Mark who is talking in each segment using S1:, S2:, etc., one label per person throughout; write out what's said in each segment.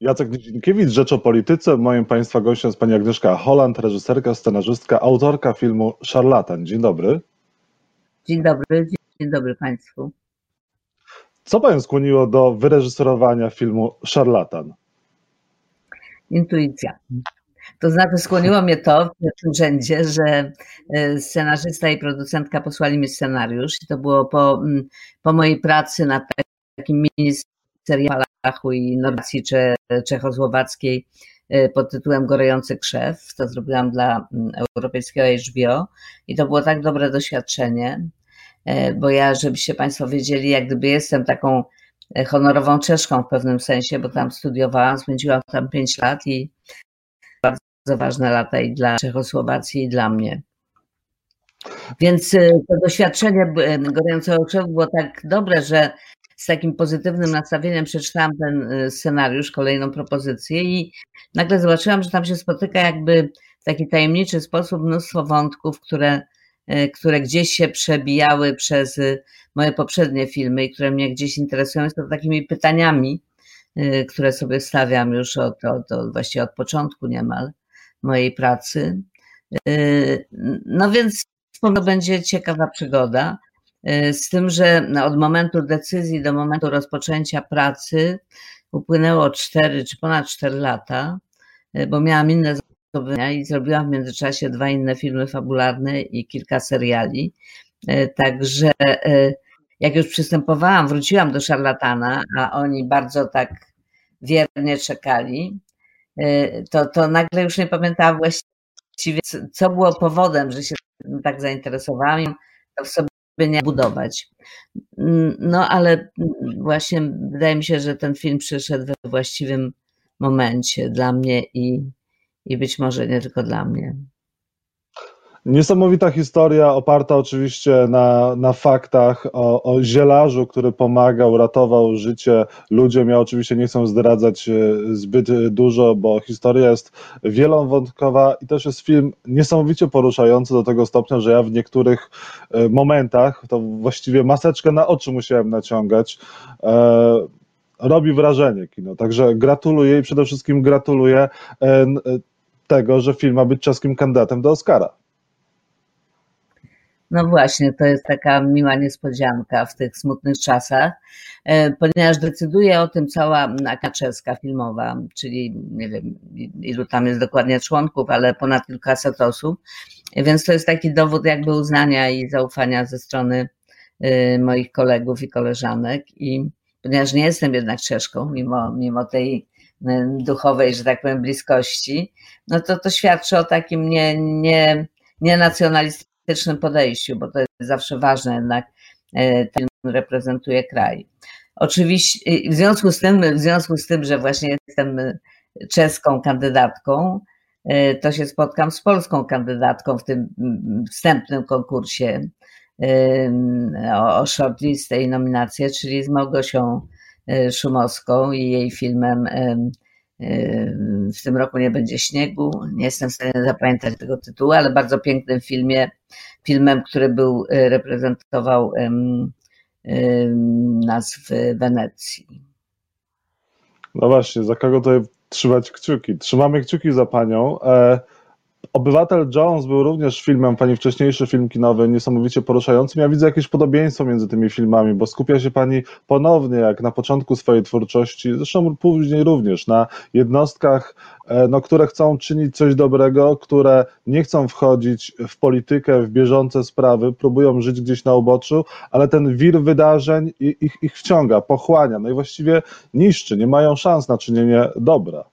S1: Jacek Niedzinkiewicz, Rzecz o Polityce. Moim Państwa gościem jest Pani Agnieszka Holland, reżyserka, scenarzystka, autorka filmu Szarlatan. Dzień dobry.
S2: Dzień dobry, dzień dobry Państwu.
S1: Co Panią skłoniło do wyreżyserowania filmu Szarlatan?
S2: Intuicja. To znaczy skłoniło mnie to w pierwszym rzędzie, że e, scenarzysta i producentka posłali mi scenariusz i to było po, po mojej pracy nad takim mini serialu i normacji cze, czechosłowackiej e, pod tytułem Gorejący krzew. To zrobiłam dla europejskiego HBO i to było tak dobre doświadczenie, e, bo ja, żebyście Państwo wiedzieli, jak gdyby jestem taką honorową Czeszką w pewnym sensie, bo tam studiowałam, spędziłam tam 5 lat i bardzo ważne lata i dla Czechosłowacji, i dla mnie. Więc y, to doświadczenie gorącego krzewu było tak dobre, że z takim pozytywnym nastawieniem przeczytałam ten y, scenariusz, kolejną propozycję i nagle zobaczyłam, że tam się spotyka jakby w taki tajemniczy sposób mnóstwo wątków, które, y, które gdzieś się przebijały przez moje poprzednie filmy i które mnie gdzieś interesują, są takimi pytaniami, które sobie stawiam już od, od, od właściwie od początku niemal mojej pracy. Y, no więc to będzie ciekawa przygoda. Y, z tym, że od momentu decyzji do momentu rozpoczęcia pracy upłynęło 4 czy ponad 4 lata, y, bo miałam inne zobowiązania i zrobiłam w międzyczasie dwa inne filmy fabularne i kilka seriali. Także jak już przystępowałam, wróciłam do szarlatana, a oni bardzo tak wiernie czekali, Y, to, to nagle już nie pamiętałam właściwie, co było powodem, że się tak zainteresowałam, to w sobie budować. No ale właśnie wydaje mi się, że ten film przyszedł we właściwym momencie dla mnie i, i być może nie tylko dla mnie.
S1: Niesamowita historia, oparta oczywiście na, na faktach o, o zielarzu, który pomagał, ratował życie ludziom. Ja oczywiście nie chcę zdradzać e, zbyt dużo, bo historia jest wielowątkowa i też jest film niesamowicie poruszający do tego stopnia, że ja w niektórych e, momentach to właściwie maseczkę na oczy musiałem naciągać. E, robi wrażenie kino, także gratuluję i przede wszystkim gratuluję tego, że film ma być czeskim kandydatem do Oscara.
S2: No właśnie, to jest taka miła niespodzianka w tych smutnych czasach, e, ponieważ decyduje o tym cała Aka filmowa, czyli nie wiem ilu tam jest dokładnie członków, ale ponad kilkaset osób, więc to jest taki dowód jakby uznania i zaufania ze strony e, moich kolegów i koleżanek. I ponieważ nie jestem jednak Czeszką, mimo, mimo tej e, duchowej, że tak powiem, bliskości, no to to świadczy o takim nie, nie, nie nacjonalistycznym podejściu, bo to jest zawsze ważne, jednak e, ten reprezentuje kraj. Oczywiście w związku z tym, w związku z tym, że właśnie jestem czeską kandydatką, e, to się spotkam z polską kandydatką w tym wstępnym konkursie o, o shortlist i nominację, czyli z Małgosią e, Szumowską i jej filmem w tym roku nie będzie śniegu. Nie jestem w stanie zapamiętać tego tytułu, ale bardzo pięknym filmie, filmem, który był, e, reprezentował nas w Wenecji.
S1: No właśnie, za kogo tutaj trzymać kciuki? Trzymamy kciuki za panią. Obywatel Jones był również filmem, pani wcześniejszy film kinowy, niesamowicie poruszającym. Ja widzę jakieś podobieństwo między tymi filmami, bo skupia się pani ponownie, jak na początku swojej twórczości, zresztą później również, na jednostkach, e, no, które chcą czynić coś dobrego, które nie chcą wchodzić w politykę, w bieżące sprawy, próbują żyć gdzieś na uboczu, ale ten wir wydarzeń ich, ich wciąga, pochłania, no i właściwie niszczy, nie mają szans na czynienie dobra.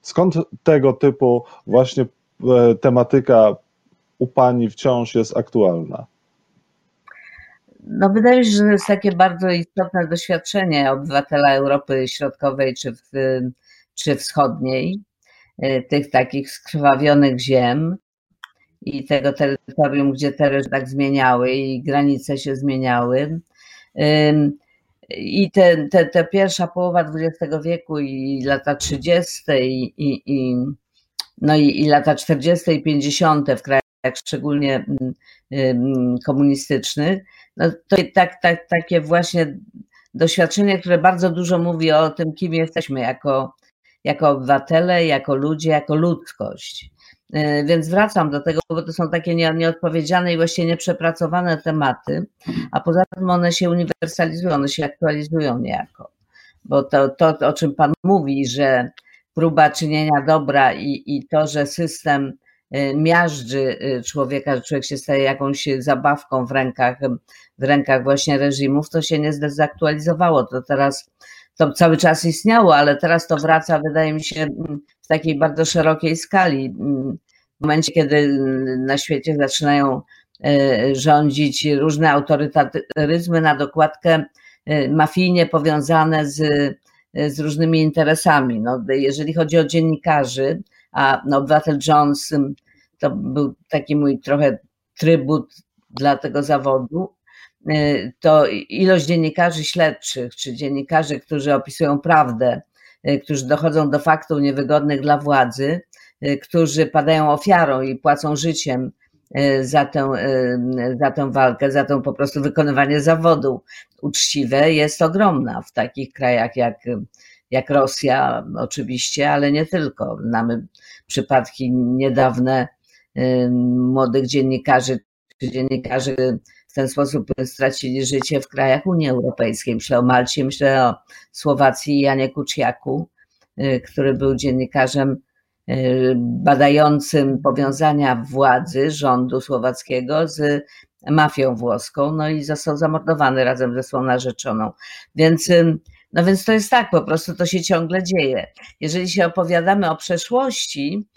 S1: Skąd tego typu właśnie tematyka u Pani wciąż jest aktualna?
S2: No wydaje mi się, że to jest takie bardzo istotne doświadczenie obywatela Europy Środkowej czy, w, czy Wschodniej, e, tych takich skrwawionych ziem i tego terytorium, gdzie te tak zmieniały i granice się zmieniały. I te, te, te pierwsza połowa XX wieku i lata 30. i, i, i no i, i lata 40. i 50. w krajach szczególnie mm, komunistycznych, no to tak, tak, takie właśnie doświadczenie, które bardzo dużo mówi o tym, kim jesteśmy jako, jako obywatele, jako ludzie, jako ludzkość. E, więc wracam do tego, bo to są takie nieodpowiedziane i właściwie nieprzepracowane tematy, a poza tym one się uniwersalizują, one się aktualizują niejako. Bo to, to o czym Pan mówi, że próba czynienia dobra i, i to, że system e, miażdży e, człowieka, że człowiek się staje jakąś zabawką w rękach, w rękach właśnie reżimów, to się nie zdezaktualizowało. To teraz to cały czas istniało, ale teraz to wraca, wydaje mi się, w takiej bardzo szerokiej skali. W momencie, kiedy na świecie zaczynają e, rządzić różne autorytaryzmy na dokładkę mafijnie powiązane z, z różnymi interesami. No, jeżeli chodzi o dziennikarzy, a no, obywatel Jones to był taki mój trochę trybut dla tego zawodu, Y, to ilość dziennikarzy śledczych, czy dziennikarzy, którzy opisują prawdę, y, którzy dochodzą do faktów niewygodnych dla władzy, y, którzy padają ofiarą i płacą życiem za tę, za tę walkę, za to po prostu wykonywanie zawodu uczciwe jest ogromna w takich krajach jak, jak Rosja oczywiście, ale nie tylko. Mamy przypadki niedawne młodych dziennikarzy czy dziennikarzy w ten sposób stracili życie w krajach Unii Europejskiej. Myślę o Malcie, myślę o Słowacji Janie Kuciaku, który był dziennikarzem badającym powiązania władzy rządu słowackiego z mafią włoską, no i został zamordowany razem ze swoją narzeczoną. Więc, y, no więc to jest tak, po prostu to się ciągle dzieje. Jeżeli się opowiadamy o przeszłości,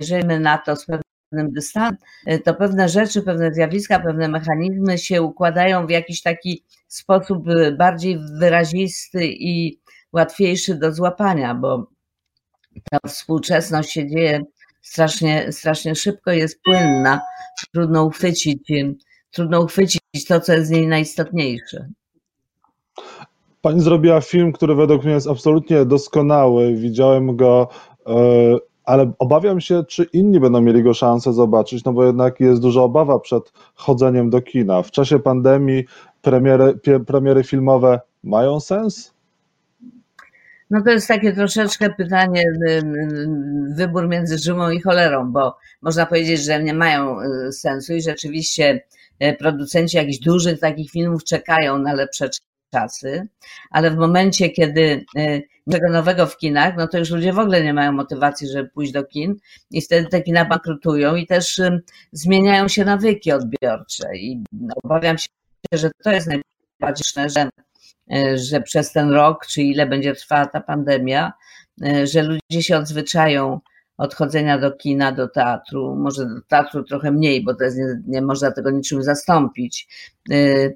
S2: jeżeli my na to z pewnym dystansem, to pewne rzeczy, pewne zjawiska, pewne mechanizmy się układają w jakiś taki sposób y, bardziej wyrazisty i łatwiejszy do złapania, bo ta współczesność się dzieje strasznie, strasznie szybko, jest płynna, trudno uchwycić, trudno uchwycić to, co jest z niej najistotniejsze.
S1: Pani zrobiła film, który według mnie jest absolutnie doskonały. Widziałem go e, ale obawiam się, czy inni będą mieli go szansę zobaczyć, no bo jednak jest duża obawa przed chodzeniem do kina. W czasie pandemii premiery, premiery filmowe mają sens?
S2: No to jest takie troszeczkę pytanie, y, y, wybór między dżumą i cholerą, bo można powiedzieć, że nie mają y, sensu i rzeczywiście producenci jakichś dużych takich filmów czekają na lepsze czasy, ale w momencie, kiedy tego nowego w kinach, no to już ludzie w ogóle nie mają motywacji, żeby pójść do kin i wtedy te kina bankrutują i też zmieniają się nawyki odbiorcze i obawiam się, że to jest najbardziej że, że przez ten rok, czy ile będzie trwała ta pandemia, e, że ludzie się odzwyczają od chodzenia do kina, do teatru, może do teatru trochę mniej, bo to jest, nie, nie można tego niczym zastąpić. E,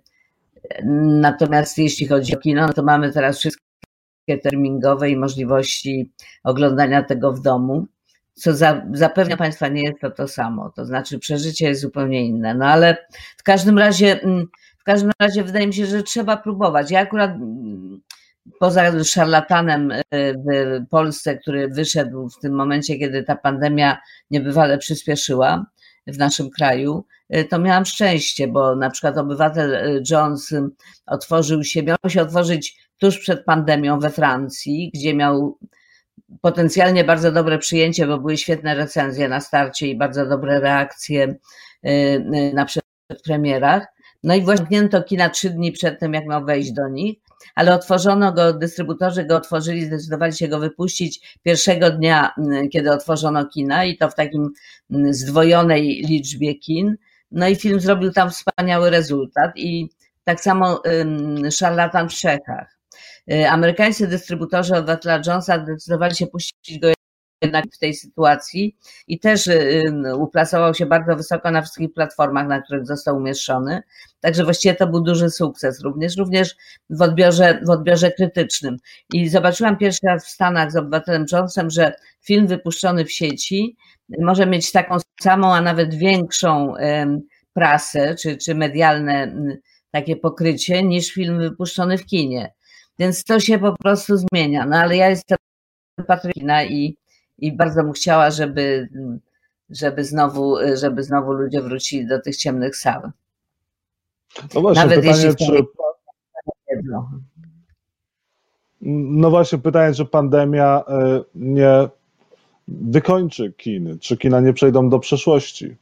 S2: natomiast jeśli chodzi o kino, no to mamy teraz wszystkie termingowe i możliwości oglądania tego w domu, co za, zapewnia Państwa nie jest to to samo, to znaczy przeżycie jest zupełnie inne, no ale w każdym razie, mm, w każdym razie wydaje mi się, że trzeba próbować. Ja akurat mm, poza szarlatanem y, w Polsce, który wyszedł w tym momencie, kiedy ta pandemia niebywale przyspieszyła w naszym kraju, y, to miałam szczęście, bo na przykład obywatel y, Jones otworzył się, miał się otworzyć tuż przed pandemią we Francji, gdzie miał potencjalnie bardzo dobre przyjęcie, bo były świetne recenzje na starcie i bardzo dobre reakcje na przedpremierach. No i właśnie to kina trzy dni przed tym, jak miał wejść do nich, ale otworzono go, dystrybutorzy go otworzyli, zdecydowali się go wypuścić pierwszego dnia, y, kiedy otworzono kina i to w takim zdwojonej liczbie kin. No i film zrobił tam wspaniały rezultat i tak samo Szarlatan w Czechach. Y, amerykańscy dystrybutorzy od Watla Jonesa zdecydowali się puścić go jednak w tej sytuacji i też y, y, uplasował się bardzo wysoko na wszystkich platformach, na których został umieszczony. Także właściwie to był duży sukces, również, również w odbiorze, w odbiorze krytycznym. I zobaczyłam pierwszy raz w Stanach z obywatelem Jonesem, że film wypuszczony w sieci może mieć taką samą, a nawet większą prasę, czy, czy medialne takie pokrycie niż film wypuszczony w kinie. Więc to się po prostu zmienia. No ale ja jestem patriotyczna i, i bardzo bym chciała, żeby, żeby, znowu, żeby znowu ludzie wrócili do tych ciemnych sal.
S1: No właśnie, Nawet pytanie, czy... No właśnie, pytanie, czy pandemia nie wykończy kin, czy kina nie przejdą do przeszłości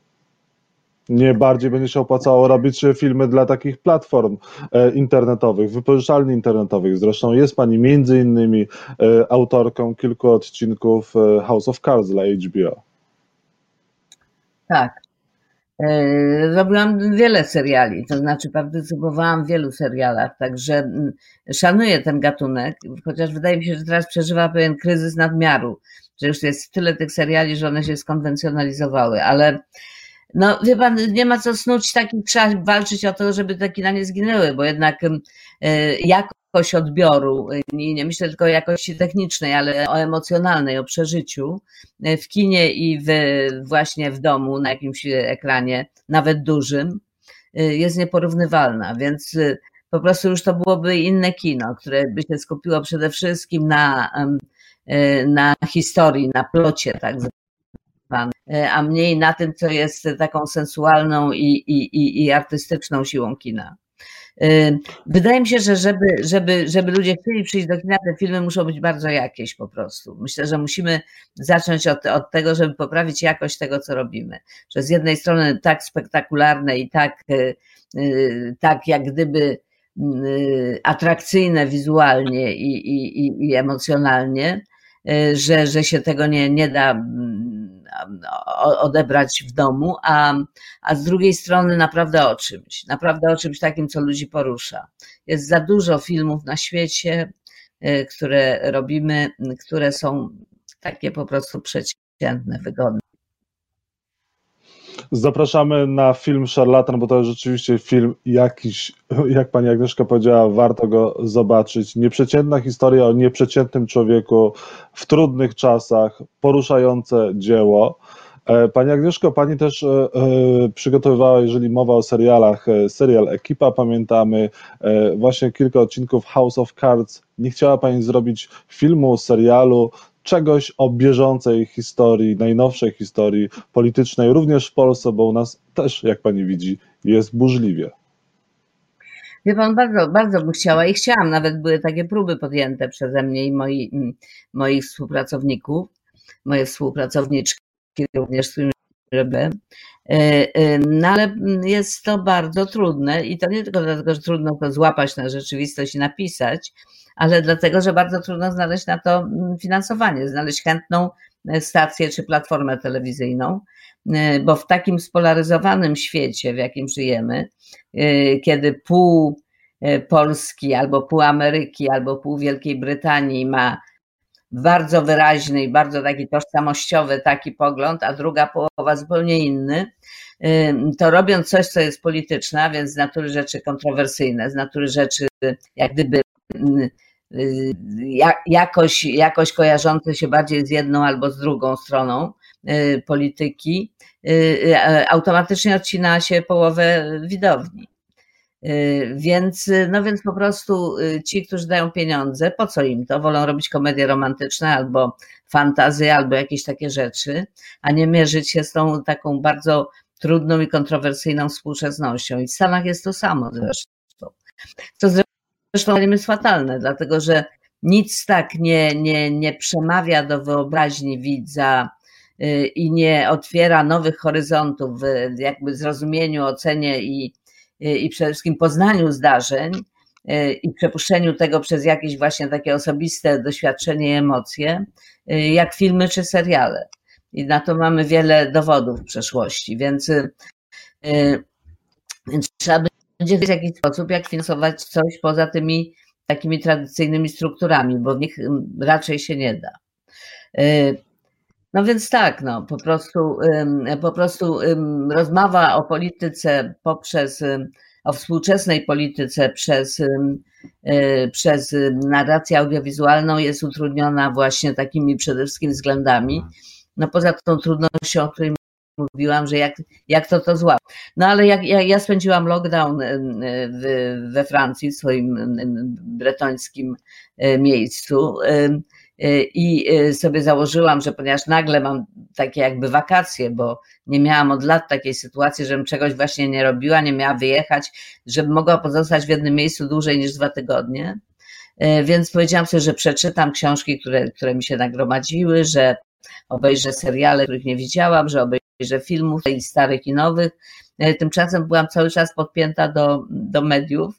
S1: nie bardziej będzie się opłacało robić filmy dla takich platform e, internetowych, wypożyczalni internetowych. Zresztą jest pani między innymi e, autorką kilku odcinków e, House of Cards dla HBO.
S2: Tak. Robiłam wiele seriali, to znaczy partycypowałam w wielu serialach, także mm, szanuję ten gatunek, chociaż wydaje mi się, że teraz przeżywa pewien kryzys nadmiaru, że już jest tyle tych seriali, że one się skonwencjonalizowały, ale no wie pan, nie ma co snuć takich, trzeba walczyć o to, żeby te kina nie zginęły, bo jednak e, jakość odbioru, nie, nie myślę tylko o jakości technicznej, ale o emocjonalnej, o przeżyciu e, w kinie i w, właśnie w domu, na jakimś ekranie, nawet dużym, jest nieporównywalna, więc po prostu już to byłoby inne kino, które by się skupiło przede wszystkim na, na historii, na plocie tak E, a mniej na tym, co jest taką sensualną i, i, i artystyczną siłą kina. E, wydaje mi się, że żeby, żeby, żeby ludzie chcieli przyjść do kina, te filmy muszą być bardzo jakieś po prostu. Myślę, że musimy zacząć od, od tego, żeby poprawić jakość tego, co robimy. Że z jednej strony tak spektakularne i tak, e, tak jak gdyby atrakcyjne wizualnie i, i, i emocjonalnie, że, że się tego nie, nie da odebrać w domu, a, a z drugiej strony naprawdę o czymś, naprawdę o czymś takim, co ludzi porusza. Jest za dużo filmów na świecie, y, które robimy, które są takie po prostu przeciętne, wygodne.
S1: Zapraszamy na film Szarlatan, bo to jest rzeczywiście film jakiś, jak pani Agnieszka powiedziała, warto go zobaczyć. Nieprzeciętna historia o nieprzeciętnym człowieku w trudnych czasach, poruszające dzieło. E, pani Agnieszko, Pani też e, e, przygotowywała, jeżeli mowa o serialach, serial Ekipa, pamiętamy, właśnie kilka odcinków House of Cards. Nie chciała Pani zrobić filmu, serialu, czegoś o bieżącej historii, najnowszej historii politycznej, również w Polsce, bo u nas też, jak pani widzi, jest burzliwie.
S2: Wie pan, bardzo, bardzo bym chciała i chciałam, nawet były takie próby podjęte przeze mnie i moi, moich współpracowników, moje współpracowniczki również, z którymi robię. E, e, no ale jest to bardzo trudne i to nie tylko dlatego, że trudno to złapać na rzeczywistość i napisać, ale dlatego, że bardzo trudno znaleźć na to mm, finansowanie, znaleźć chętną e, stację czy platformę telewizyjną, e, bo w takim spolaryzowanym świecie, w jakim żyjemy, e, kiedy pół Polski albo pół Ameryki, albo pół Wielkiej Brytanii ma bardzo wyraźny i bardzo taki tożsamościowy taki pogląd, a druga połowa zupełnie inny, to robiąc coś, co jest polityczne, a więc z natury rzeczy kontrowersyjne, z natury rzeczy jak gdyby Y, jakoś, jakoś kojarzące się bardziej z jedną albo z drugą stroną y, polityki, y, automatycznie odcina się połowę widowni. Więc, no więc po prostu ci, którzy dają pieniądze, po co im to? Wolą robić komedie romantyczne albo fantazy, albo jakieś takie rzeczy, a nie mierzyć się z tą taką bardzo trudną i kontrowersyjną współczesnością. I w Stanach jest to samo zresztą. Zresztą jest fatalne, dlatego że nic tak nie, nie, nie przemawia do wyobraźni widza y, i nie otwiera nowych horyzontów w jakby zrozumieniu, ocenie i, y, i przede wszystkim poznaniu zdarzeń y, i przepuszczeniu tego przez jakieś właśnie takie osobiste doświadczenie i emocje, jak filmy czy seriale. I na to mamy wiele dowodów w przeszłości, więc, więc trzeba by będzie w jakiś sposób, jak finansować coś poza tymi takimi tradycyjnymi strukturami, bo w nich raczej się nie da. Y, no więc tak, no, po prostu, po prostu rozmowa o polityce poprzez, o współczesnej polityce przez, y, przez narrację audiowizualną jest utrudniona właśnie takimi przede wszystkim względami. No poza tą trudnością, o której mówiłam, że jak, jak to to zła. No ale jak, ja spędziłam lockdown w, we Francji, w swoim bretońskim e, miejscu i sobie założyłam, że ponieważ nagle mam takie jakby wakacje, bo nie miałam od lat takiej sytuacji, żebym czegoś właśnie nie robiła, nie miała wyjechać, żebym mogła pozostać w jednym miejscu dłużej niż dwa tygodnie, Więc powiedziałam sobie, że przeczytam książki, które, które mi się nagromadziły, że obejrzę seriale, których nie widziałam, że obejrzę filmów i starych i nowych. Tymczasem byłam cały czas podpięta do, do mediów,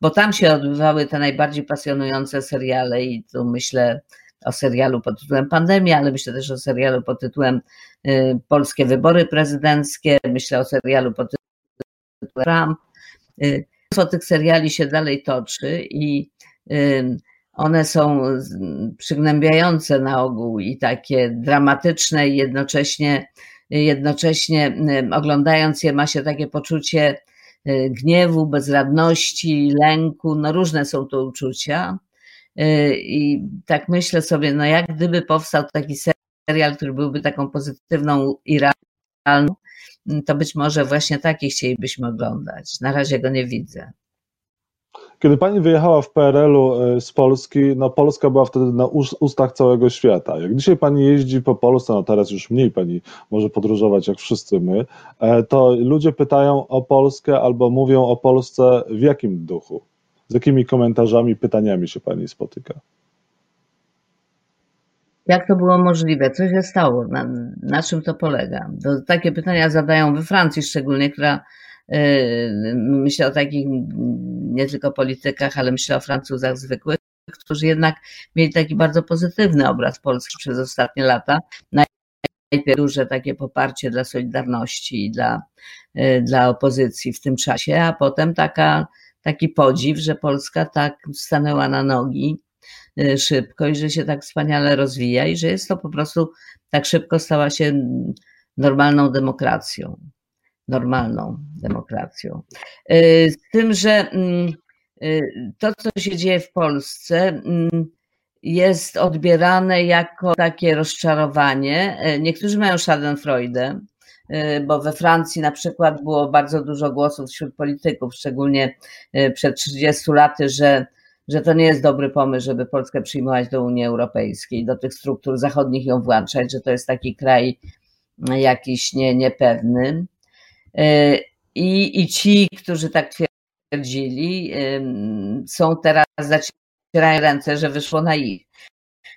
S2: bo tam się odbywały te najbardziej pasjonujące seriale i tu myślę o serialu pod tytułem Pandemia, ale myślę też o serialu pod tytułem y, Polskie wybory prezydenckie, myślę o serialu pod tytułem Trump. Mnóstwo tych seriali się dalej toczy i one są przygnębiające na ogół i takie dramatyczne i jednocześnie, jednocześnie oglądając je ma się takie poczucie y, gniewu, bezradności, lęku, no różne są to uczucia. Y, I tak myślę sobie, no jak gdyby powstał taki serial, który byłby taką pozytywną i realną, to być może właśnie taki chcielibyśmy oglądać. Na razie go nie widzę.
S1: Kiedy pani wyjechała w PRL-u y, z Polski, no Polska była wtedy na ustach całego świata. Jak dzisiaj pani jeździ po Polsce, no teraz już mniej pani może podróżować jak wszyscy my, e, to ludzie pytają o Polskę albo mówią o Polsce w jakim duchu? Z jakimi komentarzami, pytaniami się Pani spotyka?
S2: Jak to było możliwe? Co się stało? Na, na czym to polega? To takie pytania zadają we Francji szczególnie, która myślę o takich nie tylko politykach, ale myślę o Francuzach zwykłych, którzy jednak mieli taki bardzo pozytywny obraz Polski przez ostatnie lata. Najpierw duże takie poparcie dla Solidarności i dla, yy, dla opozycji w tym czasie, a potem taka taki podziw, że Polska tak stanęła na nogi y, szybko i że się tak wspaniale rozwija i że jest to po prostu tak szybko stała się normalną demokracją. Normalną demokracją. Y, z tym, że mm, y, to, co się dzieje w Polsce, mm, jest odbierane jako takie rozczarowanie. Niektórzy mają Schadenfreude, Y, bo we Francji na przykład było bardzo dużo głosów wśród polityków, szczególnie y, przed 30 laty, że, że to nie jest dobry pomysł, żeby Polskę przyjmować do Unii Europejskiej, do tych struktur zachodnich ją włączać, że to jest taki kraj jakiś nie, niepewny. Y, I, I ci, którzy tak twierdzili, są teraz, zacierają ręce, że wyszło na ich.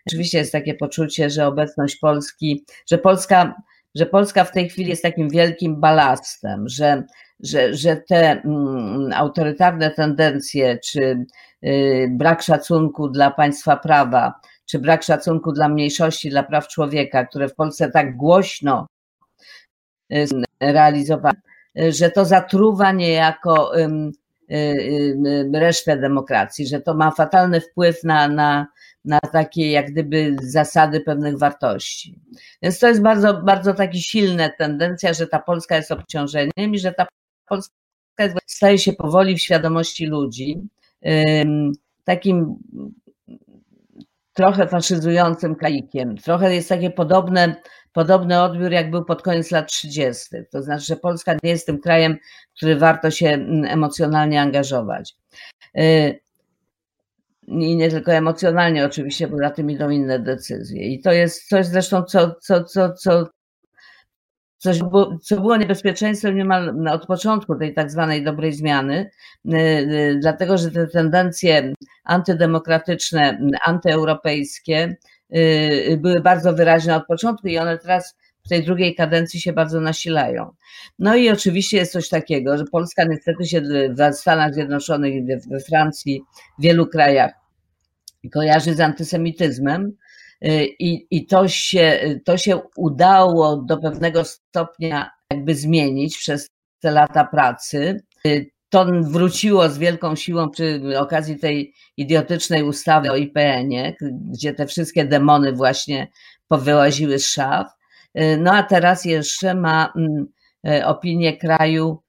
S2: Oczywiście jest takie poczucie, że obecność Polski, że Polska że Polska w tej chwili jest takim wielkim balastem, że, że, że te mm, autorytarne tendencje, czy y, brak szacunku dla państwa prawa, czy brak szacunku dla mniejszości, dla praw człowieka, które w Polsce tak głośno realizowane, że to zatruwa niejako resztę demokracji, że to ma fatalny wpływ na, na, na takie jak gdyby zasady pewnych wartości. Więc to jest bardzo, bardzo taki silna tendencja, że ta Polska jest obciążeniem i że ta Polska staje się powoli w świadomości ludzi takim trochę faszyzującym kraikiem. Trochę jest takie podobne, podobny odbiór, jak był pod koniec lat 30. To znaczy, że Polska nie jest tym krajem, który warto się emocjonalnie angażować. Y, i nie tylko emocjonalnie oczywiście, bo za tym idą inne decyzje. I to jest coś zresztą, co, co, co, co, coś co było niebezpieczeństwem niemal od początku tej tak zwanej dobrej zmiany, y, y, dlatego że te tendencje antydemokratyczne, antyeuropejskie y, były bardzo wyraźne od początku i one teraz w tej drugiej kadencji się bardzo nasilają. No i oczywiście jest coś takiego, że Polska niestety się w Stanach Zjednoczonych, we Francji, w wielu krajach kojarzy z antysemityzmem. Y, I, i to, się, to się udało do pewnego stopnia jakby zmienić przez te lata pracy. Y, to wróciło z wielką siłą przy okazji tej idiotycznej ustawy o IPN-ie, gdzie te wszystkie demony właśnie powyłaziły z szaf. Y, no a teraz jeszcze ma mm, opinię kraju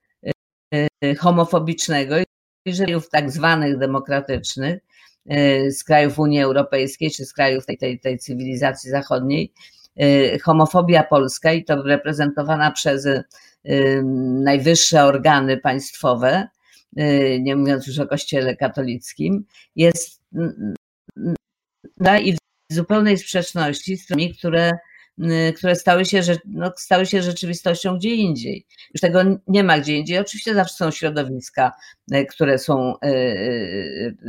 S2: homofobicznego i w tak zwanych demokratycznych, z krajów Unii Europejskiej czy z krajów tej, tej, tej cywilizacji zachodniej, homofobia polska i to reprezentowana przez najwyższe organy państwowe, nie mówiąc już o Kościele katolickim, jest i w zupełnej sprzeczności z tymi, które które stały się, no, stały się rzeczywistością gdzie indziej. Już tego nie ma gdzie indziej. Oczywiście zawsze są środowiska, które są,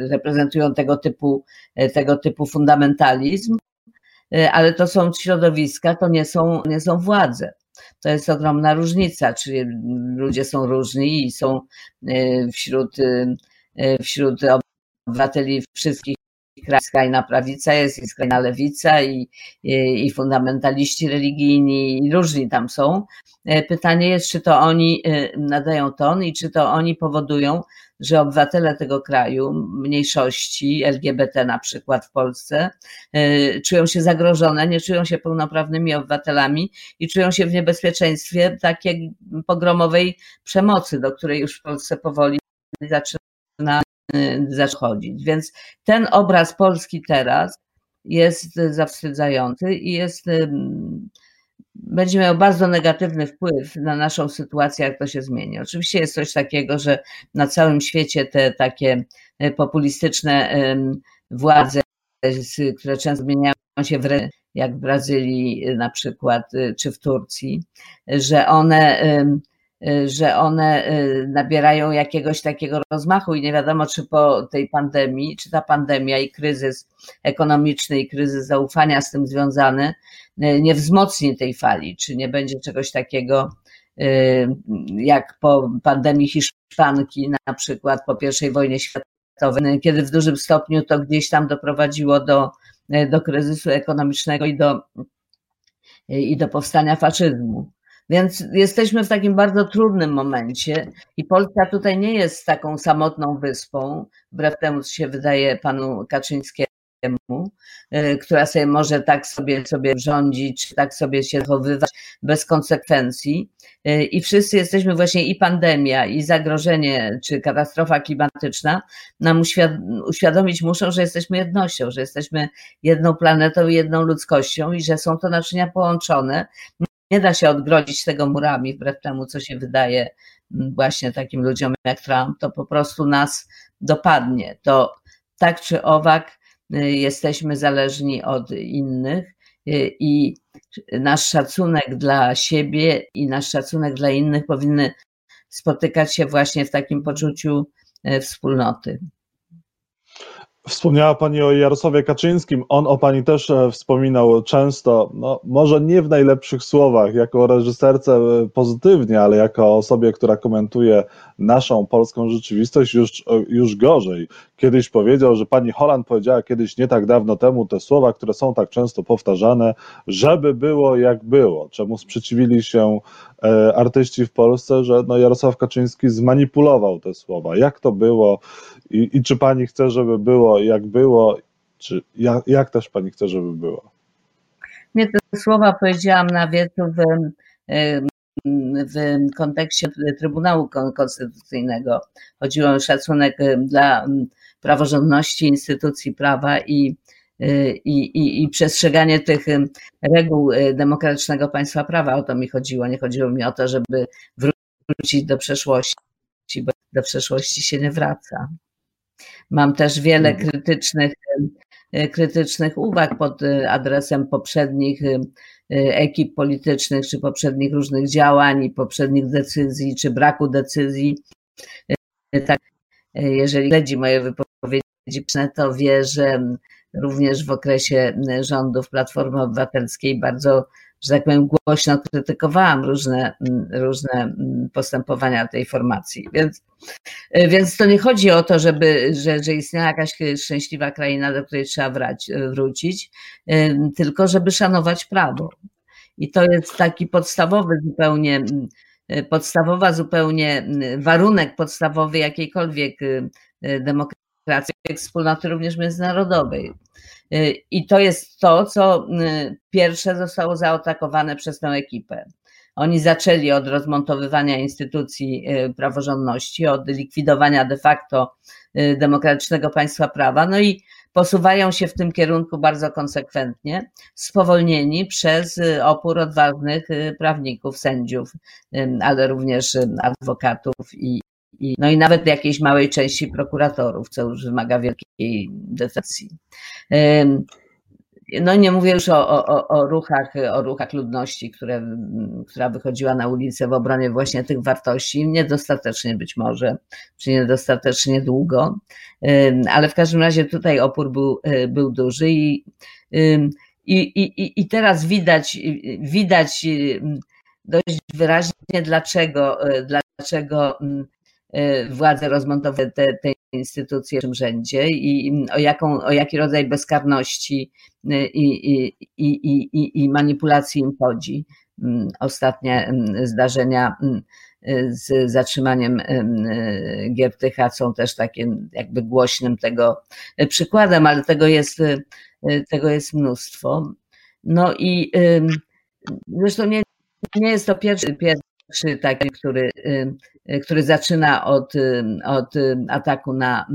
S2: reprezentują tego typu, tego typu fundamentalizm, ale to są środowiska, to nie są, nie są władze. To jest ogromna różnica, czyli ludzie są różni i są wśród, wśród obywateli wszystkich skrajna prawica jest i skrajna lewica i, i, i, fundamentaliści religijni i różni tam są. Pytanie jest, czy to oni nadają ton i czy to oni powodują, że obywatele tego kraju, mniejszości LGBT na przykład w Polsce, e, czują się zagrożone, nie czują się pełnoprawnymi obywatelami i czują się w niebezpieczeństwie takiej pogromowej przemocy, do której już w Polsce powoli zaczyna Y, zachodzić. Więc ten obraz Polski teraz jest zawstydzający i jest, y, będzie miał bardzo negatywny wpływ na naszą sytuację, jak to się zmieni. Oczywiście jest coś takiego, że na całym świecie te takie y, populistyczne władze, które często zmieniają się w jak w Brazylii na przykład, czy w Turcji, że one że one y, nabierają jakiegoś takiego rozmachu i nie wiadomo, czy po tej pandemii, czy ta pandemia i kryzys ekonomiczny i kryzys zaufania z tym związany y, nie wzmocni tej fali, czy nie będzie czegoś takiego jak po pandemii Hiszpanki, na przykład po I wojnie światowej, kiedy w dużym stopniu to gdzieś tam doprowadziło do, do kryzysu ekonomicznego i do, i do powstania faszyzmu. Więc jesteśmy w takim bardzo trudnym momencie i Polska tutaj nie jest taką samotną wyspą, wbrew temu, co się wydaje panu Kaczyńskiemu, y, która sobie może tak sobie, sobie rządzić, tak sobie się zachowywać bez konsekwencji. Y, I wszyscy jesteśmy właśnie i pandemia, i zagrożenie, czy katastrofa klimatyczna nam uświadomić muszą, że jesteśmy jednością, że jesteśmy jedną planetą i jedną ludzkością i że są to naczynia połączone nie da się odgrodzić tego murami, wbrew temu, co się wydaje mm, właśnie takim ludziom jak Trump, to po prostu nas dopadnie. To tak czy owak y, jesteśmy zależni od innych y, i nasz szacunek dla siebie i nasz szacunek dla innych powinny spotykać się właśnie w takim poczuciu y, wspólnoty.
S1: Wspomniała Pani o Jarosławie Kaczyńskim. On o Pani też e, wspominał często, no, może nie w najlepszych słowach, jako reżyserce e, pozytywnie, ale jako osobie, która komentuje naszą polską rzeczywistość już, e, już gorzej. Kiedyś powiedział, że Pani Holland powiedziała kiedyś nie tak dawno temu te słowa, które są tak często powtarzane, żeby było jak było, czemu sprzeciwili się artyści w Polsce, że no Jarosław Kaczyński zmanipulował te słowa. Jak to było? I, I, czy pani chce, żeby było jak było, czy jak, jak też pani chce, żeby było?
S2: Nie, te słowa powiedziałam na wiecu w, w kontekście Trybunału Konstytucyjnego. Chodziło o szacunek dla praworządności instytucji prawa i, i, i, i przestrzeganie tych reguł demokratycznego państwa prawa. O to mi chodziło. Nie chodziło mi o to, żeby wrócić do przeszłości, bo do przeszłości się nie wraca. Mam też wiele mhm. krytycznych, e, krytycznych uwag pod e, adresem poprzednich e, ekip politycznych, czy poprzednich różnych działań, poprzednich decyzji, czy braku decyzji. Tak, jeżeli śledzi moje wypowiedzi, to wie, że również w okresie rządów Platformy Obywatelskiej bardzo że tak powiem, głośno krytykowałam różne, mm, różne mm, postępowania tej formacji. Więc, y, więc to nie chodzi o to, żeby, że, że istniała jakaś szczęśliwa kraina, do której trzeba wrać, y, wrócić, y, tylko żeby szanować prawo. I to jest taki podstawowy zupełnie, podstawowa zupełnie warunek podstawowy jakiejkolwiek demokracji, wspólnoty również międzynarodowej. Y, I to jest to, co y, pierwsze zostało zaatakowane przez tę ekipę. Oni zaczęli od rozmontowywania instytucji y, praworządności, od likwidowania de facto demokratycznego państwa prawa, no i posuwają się w tym kierunku bardzo konsekwentnie, spowolnieni przez opór odważnych prawników, sędziów, ale również adwokatów i, i, no i nawet jakiejś małej części prokuratorów, co już wymaga wielkiej decyzji. no nie mówię już o, o, o, ruchach, o ruchach ludności, które, która wychodziła na ulicę w obronie właśnie tych wartości, niedostatecznie być może, czy niedostatecznie długo, ale w każdym razie tutaj opór był, był duży i, i, i, i teraz widać, widać dość wyraźnie, dlaczego, dlaczego władze rozmontowały te, te instytucje w tym rzędzie i o, jaką, o jaki rodzaj bezkarności y, i, i, i, i, i manipulacji im chodzi. Mm, ostatnie mm, zdarzenia mm, z zatrzymaniem Giertycha są też takim jakby głośnym tego przykładem, ale tego jest, y, tego jest mnóstwo. No i zresztą nie, nie jest to pierwszy, pierwszy taki, który Y, który zaczyna od, y, od y, ataku na,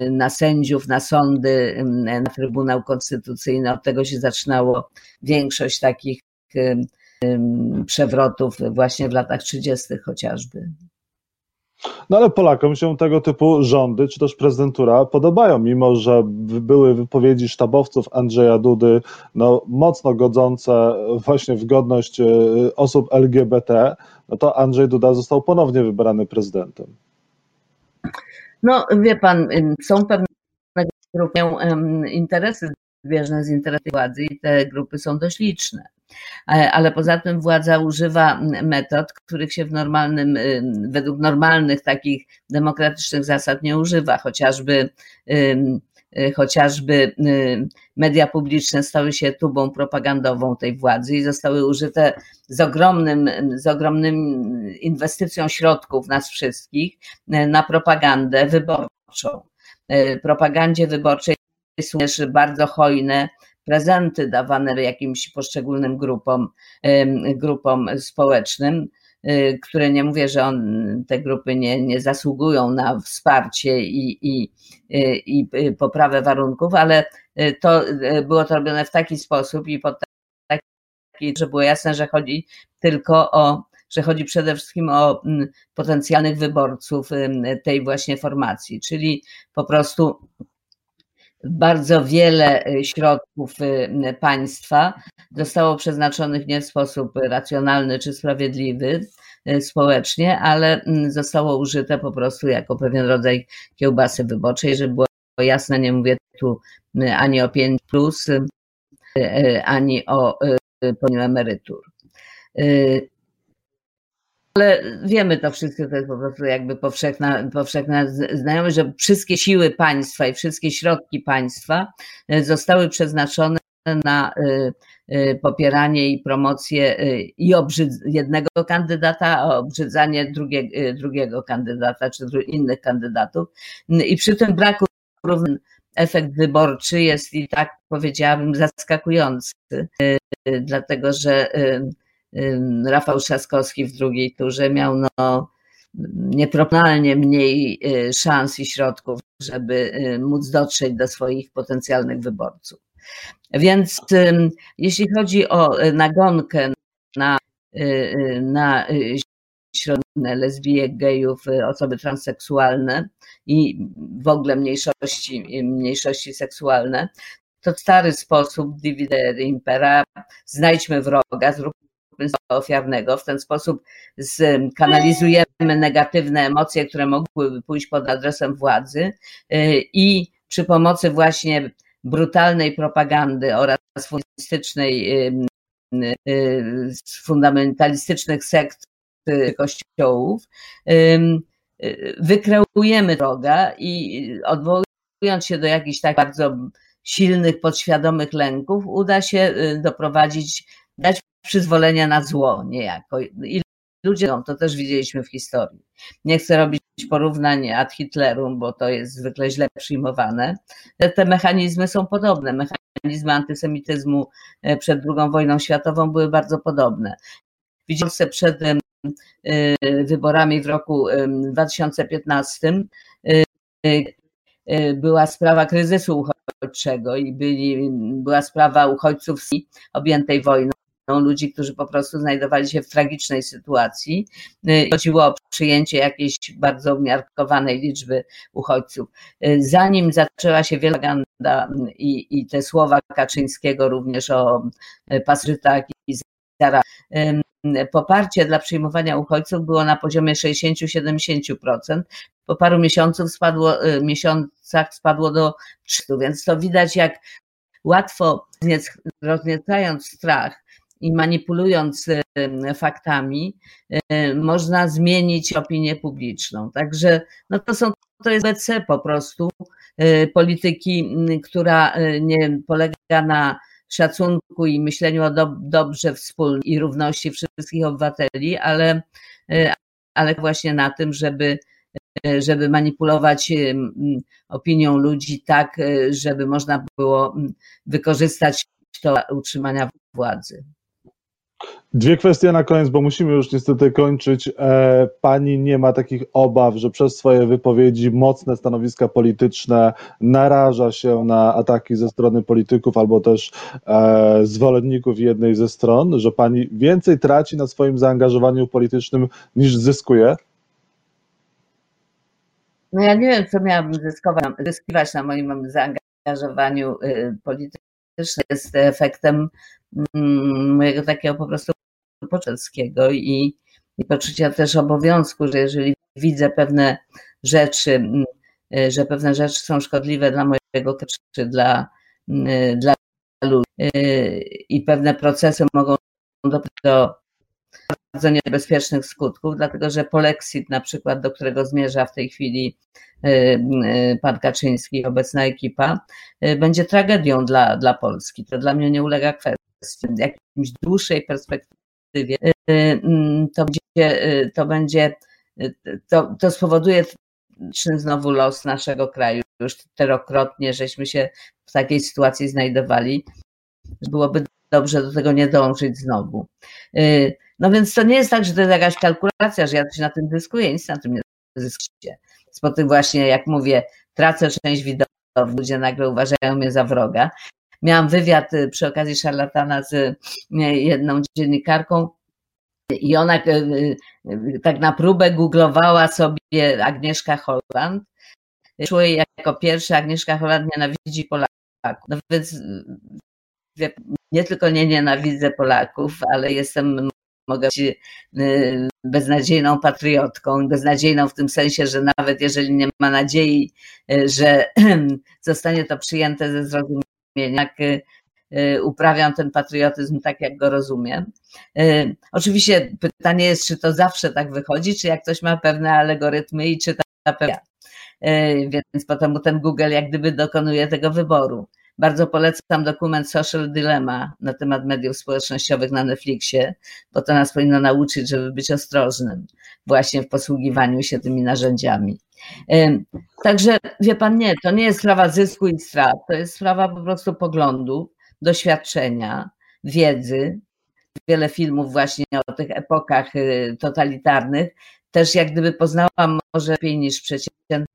S2: na sędziów, na sądy, na Trybunał Konstytucyjny. Od tego się zaczynało większość takich przewrotów właśnie w latach 30. chociażby.
S1: No ale Polakom się tego typu rządy, czy też prezydentura podobają, mimo że były wypowiedzi sztabowców Andrzeja Dudy no, mocno godzące właśnie w godność osób LGBT, no to Andrzej Duda został ponownie wybrany prezydentem.
S2: No wie pan, są pewne grupy, interesy zbieżne z interesy władzy i te grupy są dość liczne. E, ale poza tym władza używa metod, których się w normalnym, według normalnych takich demokratycznych zasad nie używa, chociażby Y, chociażby y, media publiczne stały się tubą propagandową tej władzy i zostały użyte z ogromnym, z ogromnym inwestycją środków nas wszystkich y, na propagandę wyborczą. Propagandzie wyborczej są też bardzo hojne prezenty dawane jakimś poszczególnym grupom, grupom społecznym. Y, które nie mówię, że on, te grupy nie, nie zasługują na wsparcie i, i, y, i poprawę warunków, ale y, to było to robione w taki sposób i pod taki, że było jasne, że chodzi tylko o, że chodzi przede wszystkim o mm, potencjalnych wyborców tej właśnie formacji, czyli po prostu bardzo wiele środków państwa zostało przeznaczonych nie w sposób racjonalny czy sprawiedliwy e, społecznie, ale mm, zostało użyte po prostu jako pewien rodzaj kiełbasy wyborczej, żeby było jasne, nie mówię tu ani o 5 plus, ani o pełnieniu emerytur. Ale wiemy to wszyscy, to jest po prostu jakby powszechna, powszechna znajomość, że wszystkie siły państwa i wszystkie środki państwa zostały przeznaczone na Y, popieranie i promocję i jednego kandydata, a obrzydzanie drugie, drugiego kandydata czy innych kandydatów. I przy tym braku efekt wyborczy jest i tak powiedziałabym zaskakujący, dlatego że Rafał Trzaskowski w drugiej turze miał no, nieproporcjonalnie mniej szans i środków, żeby móc dotrzeć do swoich potencjalnych wyborców. Więc jeśli chodzi o e, nagonkę na, na środne lesbijek, gejów, osoby transseksualne i w ogóle mniejszości, mniejszości seksualne, to stary sposób divide impera, znajdźmy wroga, zróbmy ofiarnego, w ten sposób kanalizujemy negatywne emocje, które mogłyby pójść pod adresem władzy i przy pomocy właśnie brutalnej propagandy oraz fundamentalistycznej, fundamentalistycznych sekt y, kościołów, y, wykreujemy droga i odwołując się do jakichś tak bardzo silnych, podświadomych lęków, uda się y, doprowadzić, dać przyzwolenia na zło niejako. I ludzie, to też widzieliśmy w historii. Nie chcę robić porównań ad Hitlerum, bo to jest zwykle źle przyjmowane. Te mechanizmy są podobne. Mechanizmy antysemityzmu e, przed II wojną światową były bardzo podobne. Widzieliśmy przed e, wyborami w roku 2015 e, była sprawa kryzysu uchodźczego i byli, była sprawa uchodźców objętej wojną ludzi, którzy po prostu znajdowali się w tragicznej sytuacji. Chodziło o przyjęcie jakiejś bardzo umiarkowanej liczby uchodźców. Zanim zaczęła się wieloganda i, i te słowa Kaczyńskiego również o pasożytach i zara, poparcie dla przyjmowania uchodźców było na poziomie 60-70%. Po paru miesiąców spadło, miesiącach spadło do 300, więc to widać jak łatwo rozniecając strach i manipulując faktami, można zmienić opinię publiczną. Także no to są to jest BC po prostu polityki, która nie polega na szacunku i myśleniu o do, dobrze wspólnym i równości wszystkich obywateli, ale, ale właśnie na tym, żeby żeby manipulować opinią ludzi tak, żeby można było wykorzystać to utrzymania władzy.
S1: Dwie kwestie na koniec, bo musimy już niestety kończyć. E, pani nie ma takich obaw, że przez swoje wypowiedzi, mocne stanowiska polityczne naraża się na ataki ze strony polityków albo też e, zwolenników jednej ze stron, że pani więcej traci na swoim zaangażowaniu politycznym niż zyskuje?
S2: No ja nie wiem, co miałabym zyskiwać na moim zaangażowaniu y, politycznym. Jest efektem mojego takiego po prostu poczęskiego i, i poczucia też obowiązku, że jeżeli widzę pewne rzeczy, mm, y, że pewne rzeczy są szkodliwe dla mojego czy dla, y, dla ludzi i pewne procesy mogą doprowadzić do bardzo niebezpiecznych skutków, dlatego że polexit na przykład, do którego zmierza w tej chwili y, y, pan Kaczyński, obecna ekipa, y, będzie tragedią dla, dla Polski. To dla mnie nie ulega kwestii. Jakimś dłuższej perspektywie mm, to będzie, to, będzie, to, to spowoduje znowu los naszego kraju. Już czterokrotnie żeśmy się w takiej sytuacji znajdowali. Byłoby dobrze do tego nie dążyć znowu. No więc to nie jest tak, że to jest jakaś kalkulacja, że ja coś na tym zyskuję, nic na tym nie zyskuję. Po tym właśnie, jak mówię, tracę część widowni, ludzie nagle uważają mnie za wroga. Miałam wywiad y, przy okazji szarlatana z y, jedną dziennikarką i ona y, tak na próbę googlowała sobie Agnieszka Holland. Szło jej jako pierwsza, Agnieszka Holland nienawidzi Polaków. No więc nie tylko nie nienawidzę Polaków, ale jestem mogę być beznadziejną patriotką, beznadziejną w tym sensie, że nawet jeżeli nie ma nadziei, że zostanie to przyjęte ze zrozumieniem, jak y, uprawiam ten patriotyzm tak, jak go rozumiem. Oczywiście pytanie jest, czy to zawsze tak wychodzi, czy jak ktoś ma pewne algorytmy i czyta pewne. Więc potem ten Google jak gdyby dokonuje tego wyboru. Bardzo polecam dokument Social Dilemma na temat mediów społecznościowych na Netflixie, bo to nas powinno nauczyć, żeby być ostrożnym właśnie w posługiwaniu się tymi narzędziami. Także wie pan, nie, to nie jest sprawa zysku i strat, to jest sprawa po prostu poglądu, doświadczenia, wiedzy. Wiele filmów właśnie o tych epokach y, totalitarnych też jak gdyby poznałam może lepiej niż przeciętny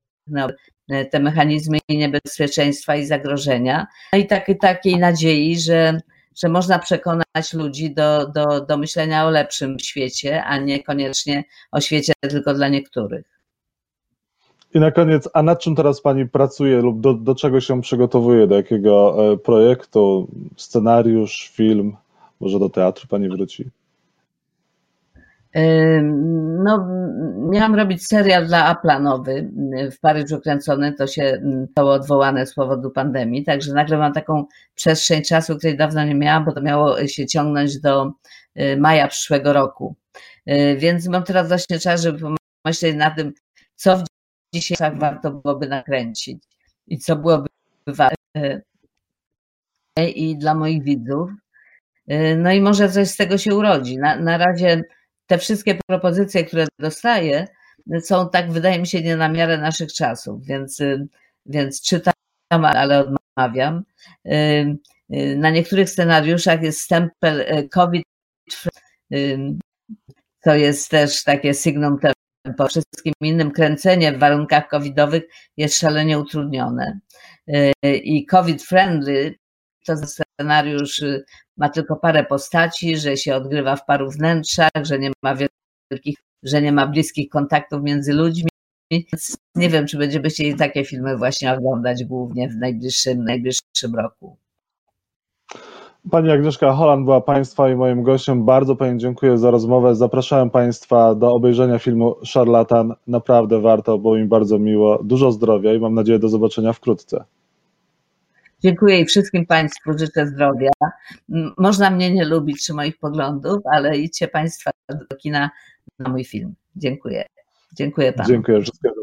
S2: E, te mechanizmy niebezpieczeństwa i zagrożenia. No i takiej, takiej nadziei, że, że można przekonać ludzi do, do, do myślenia o lepszym świecie, a nie koniecznie o świecie tylko dla niektórych.
S1: I na koniec, a nad czym teraz Pani pracuje lub do, do czego się przygotowuje? Do jakiego e, projektu? Scenariusz, film? Może do teatru Pani wróci?
S2: No, miałam robić serial dla Apple'a nowy, w Paryżu kręcony, to się zostało odwołane z powodu pandemii, także nagle mam taką przestrzeń czasu, której dawno nie miałam, bo to miało się ciągnąć do y, maja przyszłego roku. Y, więc mam teraz właśnie czas, żeby pomyśleć na tym, co w dzisiejszych warto byłoby nakręcić i co byłoby ważne i dla moich widzów. Y, no i może coś z tego się urodzi. Na, na razie te wszystkie propozycje, które dostaję, są tak, wydaje mi się, nie na miarę naszych czasów, więc, więc czytam, ale odmawiam. Na niektórych scenariuszach jest stempel COVID, to jest też takie sygnum tempo. Wszystkim innym kręcenie w warunkach covidowych jest szalenie utrudnione. I COVID friendly to scenariusz y, ma tylko parę postaci, że się odgrywa w paru wnętrzach, że nie ma wielkich, że nie ma bliskich kontaktów między ludźmi. Więc nie wiem, czy będziemy chcieli takie filmy właśnie oglądać głównie w najbliższym, najbliższym roku.
S1: Pani Agnieszka Holland była Państwa i moim gościem. Bardzo Pani dziękuję za rozmowę. Zapraszałem Państwa do obejrzenia filmu Szarlatan. Naprawdę warto, było mi bardzo miło. Dużo zdrowia i mam nadzieję do zobaczenia wkrótce.
S2: Dziękuję i wszystkim Państwu życzę zdrowia. Można mnie nie lubić czy moich poglądów, ale idźcie Państwo do kina na mój film. Dziękuję. Dziękuję Panu.
S1: Dziękuję. Wszystkiego